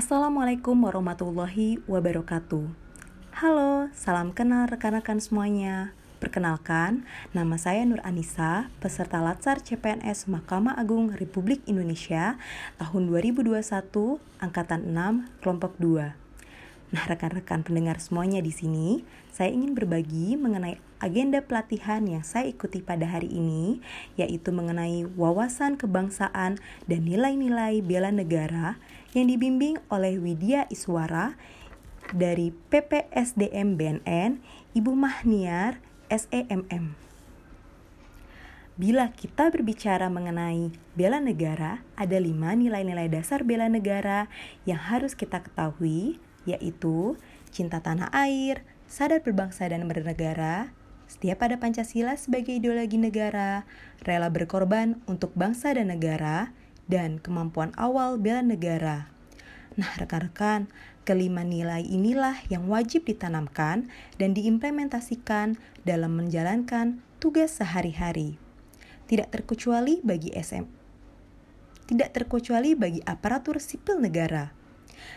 Assalamualaikum warahmatullahi wabarakatuh. Halo, salam kenal rekan-rekan semuanya. Perkenalkan, nama saya Nur Anissa, peserta Latsar CPNS Mahkamah Agung Republik Indonesia tahun 2021, angkatan 6, kelompok 2. Nah, rekan-rekan pendengar semuanya di sini, saya ingin berbagi mengenai agenda pelatihan yang saya ikuti pada hari ini, yaitu mengenai wawasan kebangsaan dan nilai-nilai bela negara yang dibimbing oleh Widya Iswara dari PPSDM BNN, Ibu Mahniar, SEMM. Bila kita berbicara mengenai bela negara, ada lima nilai-nilai dasar bela negara yang harus kita ketahui, yaitu cinta tanah air, sadar berbangsa dan bernegara, setia pada Pancasila sebagai ideologi negara, rela berkorban untuk bangsa dan negara, dan kemampuan awal bela negara. Nah, rekan-rekan, kelima nilai inilah yang wajib ditanamkan dan diimplementasikan dalam menjalankan tugas sehari-hari. Tidak terkecuali bagi SM. Tidak terkecuali bagi aparatur sipil negara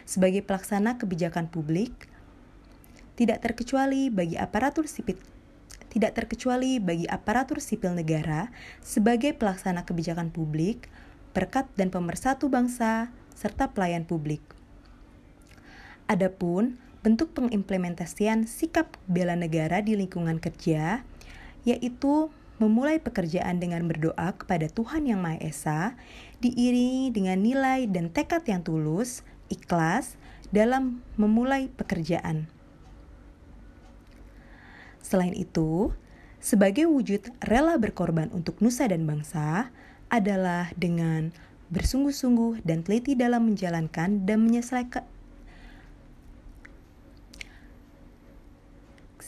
sebagai pelaksana kebijakan publik, tidak terkecuali bagi aparatur sipil tidak terkecuali bagi aparatur sipil negara sebagai pelaksana kebijakan publik, perkat dan pemersatu bangsa, serta pelayan publik. Adapun bentuk pengimplementasian sikap bela negara di lingkungan kerja, yaitu memulai pekerjaan dengan berdoa kepada Tuhan Yang Maha Esa, diiringi dengan nilai dan tekad yang tulus, ikhlas dalam memulai pekerjaan. Selain itu, sebagai wujud rela berkorban untuk nusa dan bangsa adalah dengan bersungguh-sungguh dan teliti dalam menjalankan dan menyelesaikan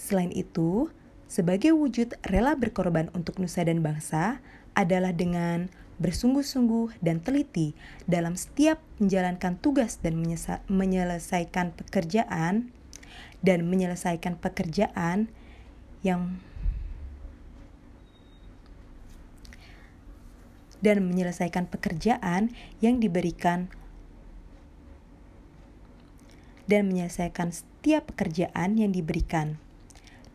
Selain itu, sebagai wujud rela berkorban untuk nusa dan bangsa adalah dengan bersungguh-sungguh dan teliti dalam setiap menjalankan tugas dan menyelesaikan pekerjaan dan menyelesaikan pekerjaan yang dan menyelesaikan pekerjaan yang diberikan dan menyelesaikan setiap pekerjaan yang diberikan.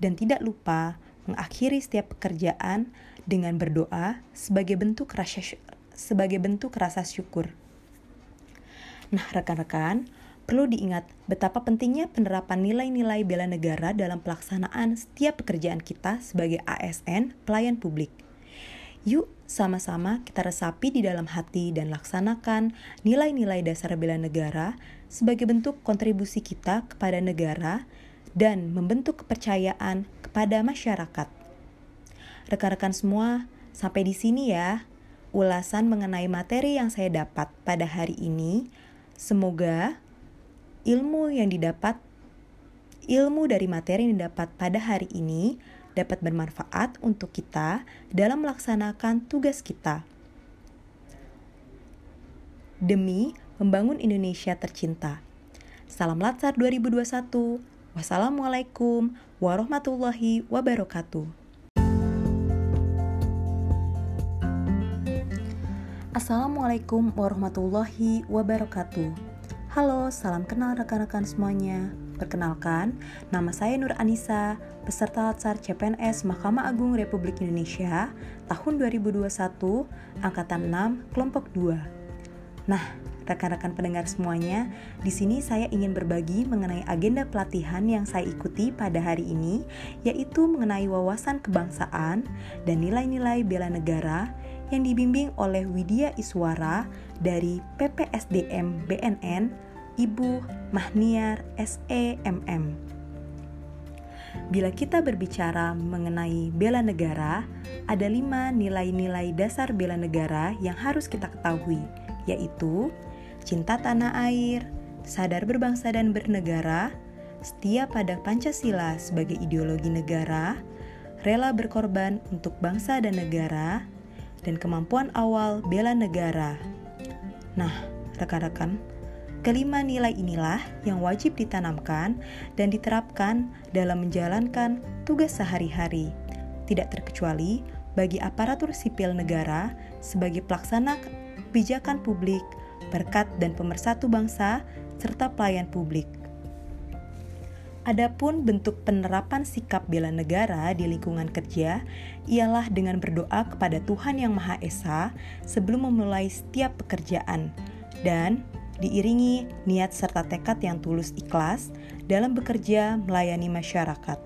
Dan tidak lupa mengakhiri setiap pekerjaan dengan berdoa sebagai bentuk rasa sebagai bentuk rasa syukur. Nah, rekan-rekan, perlu diingat betapa pentingnya penerapan nilai-nilai bela negara dalam pelaksanaan setiap pekerjaan kita sebagai ASN pelayan publik. Yuk, sama-sama kita resapi di dalam hati dan laksanakan nilai-nilai dasar bela negara sebagai bentuk kontribusi kita kepada negara dan membentuk kepercayaan kepada masyarakat. Rekan-rekan semua, sampai di sini ya ulasan mengenai materi yang saya dapat pada hari ini. Semoga ilmu yang didapat ilmu dari materi yang didapat pada hari ini dapat bermanfaat untuk kita dalam melaksanakan tugas kita. Demi membangun Indonesia tercinta. Salam Latsar 2021. Wassalamualaikum warahmatullahi wabarakatuh. Assalamualaikum warahmatullahi wabarakatuh. Halo, salam kenal rekan-rekan semuanya. Perkenalkan, nama saya Nur Anissa, peserta Latsar CPNS Mahkamah Agung Republik Indonesia tahun 2021, angkatan 6, kelompok 2. Nah, rekan-rekan pendengar semuanya, di sini saya ingin berbagi mengenai agenda pelatihan yang saya ikuti pada hari ini, yaitu mengenai wawasan kebangsaan dan nilai-nilai bela negara yang dibimbing oleh Widya Iswara dari PPSDM BNN Ibu Mahniar SEMM. Bila kita berbicara mengenai bela negara, ada lima nilai-nilai dasar bela negara yang harus kita ketahui, yaitu cinta tanah air, sadar berbangsa dan bernegara, setia pada Pancasila sebagai ideologi negara, rela berkorban untuk bangsa dan negara, dan kemampuan awal bela negara. Nah, rekan-rekan, kelima nilai inilah yang wajib ditanamkan dan diterapkan dalam menjalankan tugas sehari-hari, tidak terkecuali bagi aparatur sipil negara sebagai pelaksana kebijakan publik, berkat dan pemersatu bangsa, serta pelayan publik. Adapun bentuk penerapan sikap bela negara di lingkungan kerja ialah dengan berdoa kepada Tuhan Yang Maha Esa sebelum memulai setiap pekerjaan dan diiringi niat serta tekad yang tulus ikhlas dalam bekerja melayani masyarakat.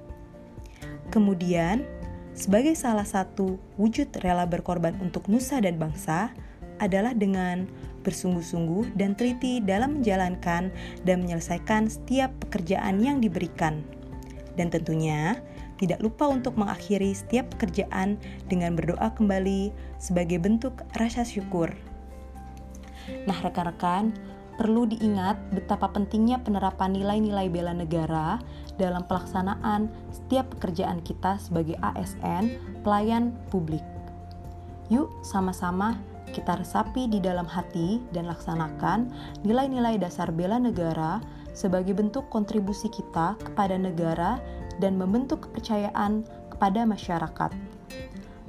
Kemudian, sebagai salah satu wujud rela berkorban untuk nusa dan bangsa adalah dengan bersungguh-sungguh dan teliti dalam menjalankan dan menyelesaikan setiap pekerjaan yang diberikan. Dan tentunya, tidak lupa untuk mengakhiri setiap pekerjaan dengan berdoa kembali sebagai bentuk rasa syukur. Nah, rekan-rekan, perlu diingat betapa pentingnya penerapan nilai-nilai bela negara dalam pelaksanaan setiap pekerjaan kita sebagai ASN, pelayan publik. Yuk, sama-sama kita resapi di dalam hati dan laksanakan nilai-nilai dasar bela negara sebagai bentuk kontribusi kita kepada negara dan membentuk kepercayaan kepada masyarakat.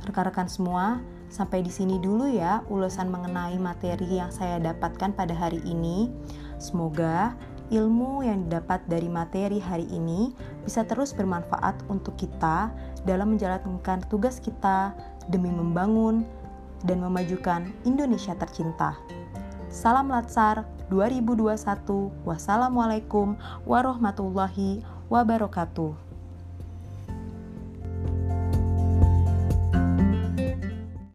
Rekan-rekan semua, sampai di sini dulu ya ulasan mengenai materi yang saya dapatkan pada hari ini. Semoga ilmu yang didapat dari materi hari ini bisa terus bermanfaat untuk kita dalam menjalankan tugas kita demi membangun dan memajukan Indonesia tercinta. Salam Latsar 2021. Wassalamualaikum warahmatullahi wabarakatuh.